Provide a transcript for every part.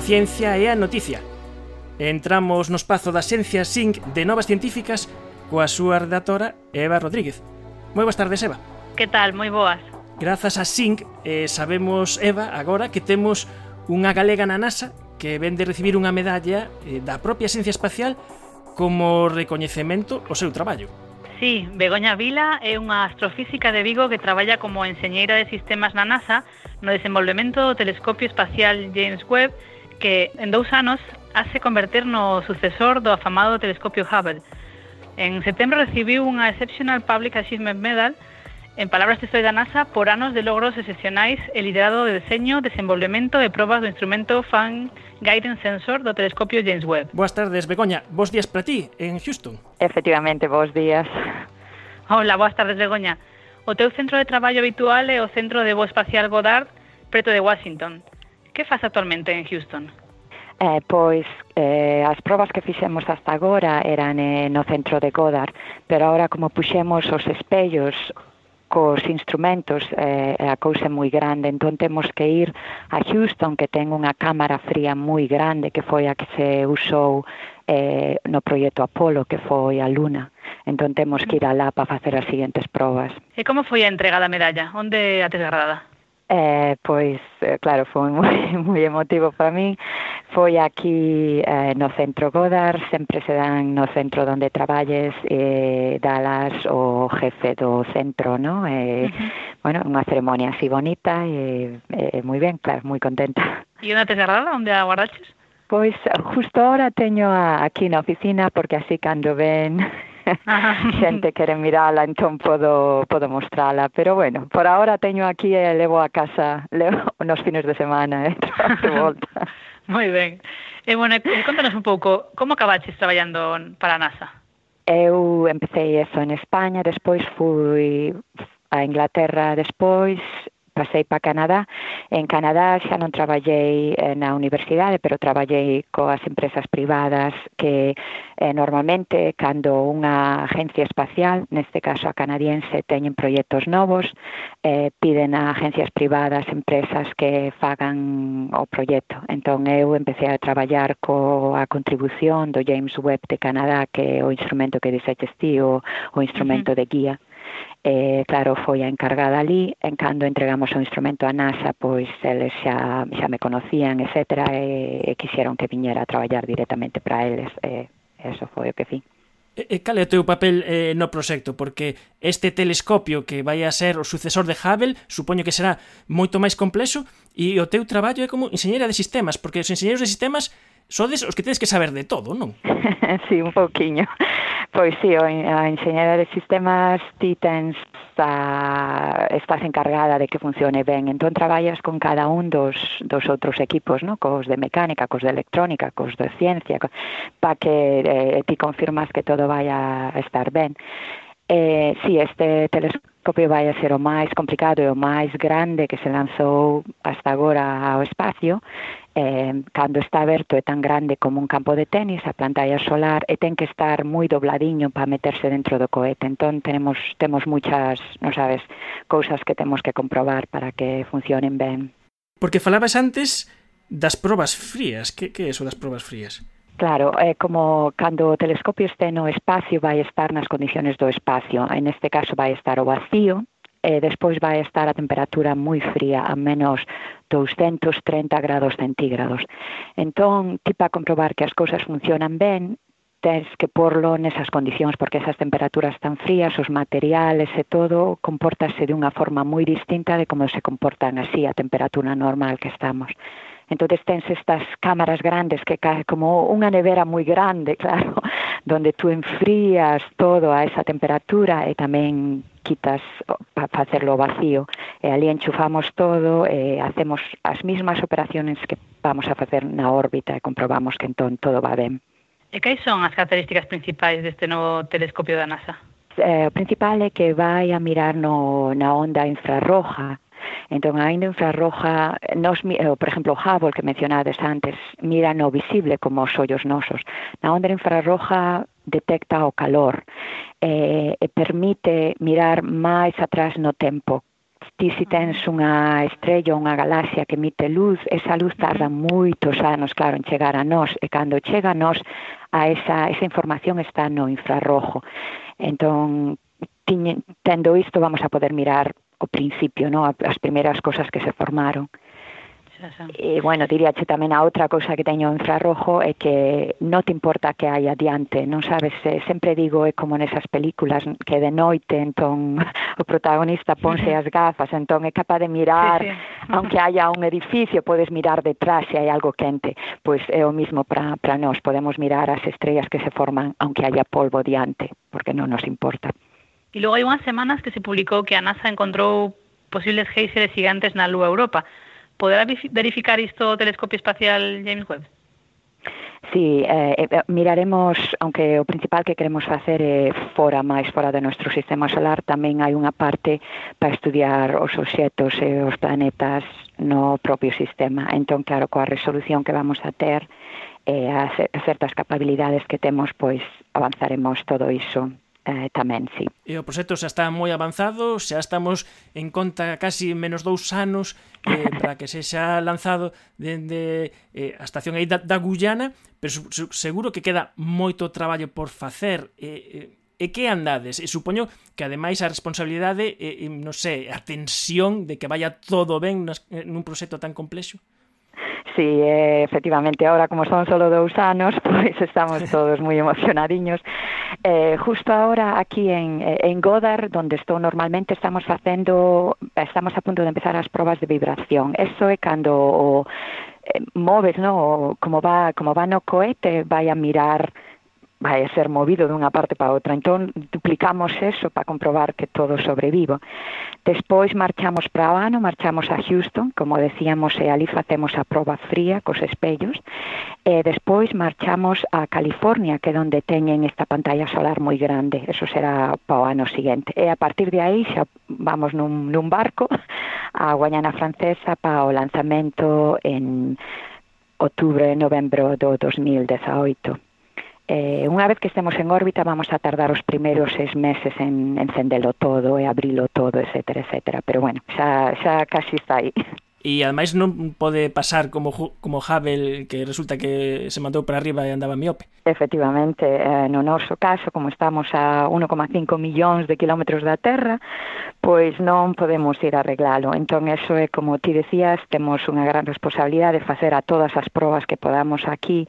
A ciencia é a noticia. Entramos no espazo da Ciencia Sync de Novas Científicas coa súa redactora Eva Rodríguez. Moi boas tardes, Eva. Que tal? Moi boas. Grazas a Sync, eh, sabemos, Eva, agora que temos unha galega na NASA que ven de recibir unha medalla eh, da propia Xencia Espacial como recoñecemento ao seu traballo. Sí, Begoña Vila é unha astrofísica de Vigo que traballa como enxeñeira de sistemas na NASA no desenvolvemento do telescopio espacial James Webb que en dous anos hace converter no sucesor do afamado telescopio Hubble. En setembro recibiu unha Exceptional Public Achievement Medal en palabras textuais da NASA por anos de logros excepcionais e liderado de deseño, desenvolvemento e probas do instrumento Fan Guidance Sensor do telescopio James Webb. Boas tardes, Begoña. Bos días para ti, en Houston. Efectivamente, bos días. Hola, boas tardes, Begoña. O teu centro de traballo habitual é o Centro de Voo Espacial Goddard, preto de Washington. Que faz actualmente en Houston? Eh, pois eh, as probas que fixemos hasta agora eran eh, no centro de Godard, pero agora como puxemos os espellos cos instrumentos eh, a cousa é moi grande, entón temos que ir a Houston que ten unha cámara fría moi grande que foi a que se usou eh, no proxecto Apolo que foi a Luna. Entón temos que ir alá para facer as seguintes probas. E como foi a entrega da medalla? Onde a tes desgradada? Eh, pois, eh, claro, foi moi, moi emotivo para min. Foi aquí eh, no centro Godar, sempre se dan no centro onde traballes, eh, dalas o jefe do centro, no? Eh, uh -huh. Bueno, unha ceremonia así bonita e eh, eh, moi ben, claro, moi contenta. E onde te cerrada, onde aguardaches? Pois, justo ahora teño a, aquí na oficina, porque así cando ven xente quere mirala, entón podo, podo mostrala. Pero bueno, por agora teño aquí e levo a casa levo nos fines de semana eh, de volta. Moi ben. E bueno, contanos un pouco, como acabaches traballando para a NASA? Eu empecé eso en España, despois fui a Inglaterra despois, pasei para Canadá. En Canadá xa non traballei eh, na universidade, pero traballei coas empresas privadas que eh, normalmente cando unha agencia espacial, neste caso a canadiense, teñen proxectos novos, eh, piden a agencias privadas, empresas que fagan o proxecto. Entón eu empecé a traballar coa contribución do James Webb de Canadá, que é o instrumento que disexes ti, o, o instrumento uh -huh. de guía eh, claro, foi a encargada ali, en cando entregamos o instrumento a NASA, pois eles xa, xa me conocían, etc., e, e quixeron que viñera a traballar directamente para eles, e eso foi o que fin. E, cal é o teu papel eh, no proxecto? Porque este telescopio que vai a ser o sucesor de Hubble supoño que será moito máis complexo e o teu traballo é como enxeñera de sistemas, porque os enxeñeiros de sistemas sodes os que tedes que saber de todo, non? sí, un pouquiño. Pois sí, a enxeñera de sistemas ti tens a, estás encargada de que funcione ben. Entón traballas con cada un dos, dos outros equipos, no? cos de mecánica, cos de electrónica, cos de ciencia, co... para que eh, ti confirmas que todo vai a estar ben. Eh, sí, este telescopio Copio vai a ser o máis complicado e o máis grande que se lanzou hasta agora ao espacio. Eh, cando está aberto é tan grande como un campo de tenis, a pantalla solar, e ten que estar moi dobladiño para meterse dentro do cohete. Entón, tenemos, temos muchas, non sabes, cousas que temos que comprobar para que funcionen ben. Porque falabas antes das probas frías. Que, que é eso das probas frías? Claro, é como cando o telescopio este no espacio vai estar nas condiciones do espacio. En este caso vai estar o vacío, e despois vai estar a temperatura moi fría, a menos 230 grados centígrados. Entón, ti para comprobar que as cousas funcionan ben, tens que porlo nesas condicións, porque esas temperaturas tan frías, os materiales e todo, compórtase unha forma moi distinta de como se comportan así a temperatura normal que estamos entonces tens estas cámaras grandes que cae como unha nevera moi grande, claro, donde tú enfrías todo a esa temperatura e tamén quitas para facerlo vacío e ali enchufamos todo e hacemos as mismas operaciones que vamos a facer na órbita e comprobamos que entón todo va ben. E que son as características principais deste novo telescopio da NASA? Eh, o principal é que vai a mirar no, na onda infrarroja Entón, aínda en Ferroja, nos, eh, por exemplo, o Hubble que mencionades antes, mira no visible como os ollos nosos. Na onda infrarroja detecta o calor eh, e permite mirar máis atrás no tempo, ti si tens unha estrella ou unha galaxia que emite luz, esa luz tarda moitos anos, claro, en chegar a nós, e cando chega a nós, a esa, esa información está no infrarrojo. Entón, tiñe, tendo isto, vamos a poder mirar o principio, no? as primeiras cosas que se formaron. E, bueno, diríache tamén a outra cousa que teño en infrarrojo é que non te importa que hai adiante, non sabes? Eh, sempre digo, é como nesas películas que de noite, entón, o protagonista ponse as gafas, entón é capaz de mirar, sí, sí. aunque haya un edificio, podes mirar detrás se hai algo quente. Pois é o mismo para nós, podemos mirar as estrellas que se forman, aunque haya polvo diante, porque non nos importa. E logo hai unhas semanas que se publicou que a NASA encontrou posibles géiseres gigantes na Lúa Europa. Poderá verificar isto o Telescopio Espacial James Webb? Sí, eh, eh, eh miraremos, aunque o principal que queremos facer é fora máis fora do nosso sistema solar, tamén hai unha parte para estudiar os obxetos e os planetas no propio sistema. Entón, claro, coa resolución que vamos a ter e eh, a certas capabilidades que temos, pois avanzaremos todo iso eh, tamén, sí. E o proxecto xa está moi avanzado, xa estamos en conta casi menos dous anos eh, para que sexa lanzado dende eh, a estación aí da, da Guyana, pero su, su, seguro que queda moito traballo por facer. Eh, eh, e que andades? E supoño que ademais a responsabilidade, eh, non sei, a tensión de que vaya todo ben nas, eh, nun proxecto tan complexo? Sí, eh, efectivamente, ahora como son solo dous anos, pois pues estamos todos moi emocionadiños. Eh, justo ahora aquí en, en Godard, donde estou normalmente, estamos facendo, estamos a punto de empezar as probas de vibración. Eso é cando o, eh, moves, no? como va, como va no cohete, vai a mirar vai ser movido dunha parte para outra. Entón, duplicamos eso para comprobar que todo sobrevivo. Despois marchamos para Habano, marchamos a Houston, como decíamos, e ali facemos a proba fría cos espellos, e despois marchamos a California, que é onde teñen esta pantalla solar moi grande, eso será para o ano seguinte. E a partir de aí xa vamos nun, nun barco a Guayana Francesa para o lanzamento en outubro e novembro do 2018. Eh, unha vez que estemos en órbita vamos a tardar os primeiros seis meses en encendelo todo e abrilo todo, etcétera, etcétera. Pero bueno, xa, xa casi está aí. E ademais non pode pasar como como Hubble que resulta que se mandou para arriba e andaba miope. Efectivamente, eh, no noso caso, como estamos a 1,5 millóns de kilómetros da Terra, pois non podemos ir a arreglalo. Entón, eso é como ti decías, temos unha gran responsabilidade de facer a todas as probas que podamos aquí,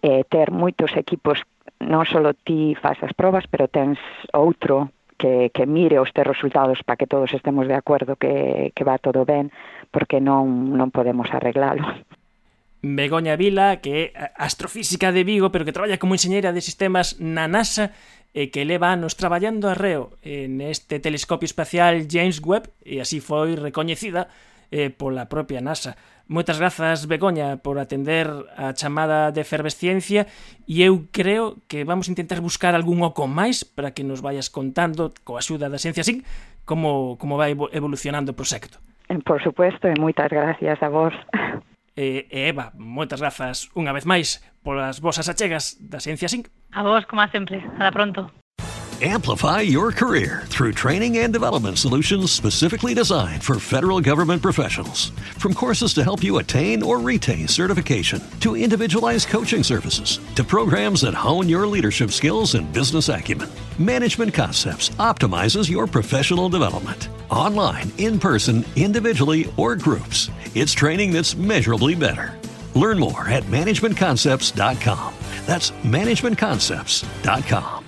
eh, ter moitos equipos non só ti faz as probas, pero tens outro que, que mire os teus resultados para que todos estemos de acordo que, que va todo ben porque non, non podemos arreglalo. Begoña Vila, que é astrofísica de Vigo, pero que traballa como enxeñeira de sistemas na NASA e que leva anos traballando arreo eh, neste telescopio espacial James Webb e así foi recoñecida eh, pola propia NASA. Moitas grazas, Begoña, por atender a chamada de efervesciencia e eu creo que vamos intentar buscar algún oco máis para que nos vayas contando, coa axuda da Ciencia SIC, como, como vai evolucionando o proxecto. Eh, por supuesto, e moitas gracias a vos. E, Eva, moitas grazas unha vez máis polas vosas achegas da Ciencia SIC. A vos, como sempre. Ata pronto. Amplify your career through training and development solutions specifically designed for federal government professionals. From courses to help you attain or retain certification, to individualized coaching services, to programs that hone your leadership skills and business acumen, Management Concepts optimizes your professional development. Online, in person, individually, or groups, it's training that's measurably better. Learn more at managementconcepts.com. That's managementconcepts.com.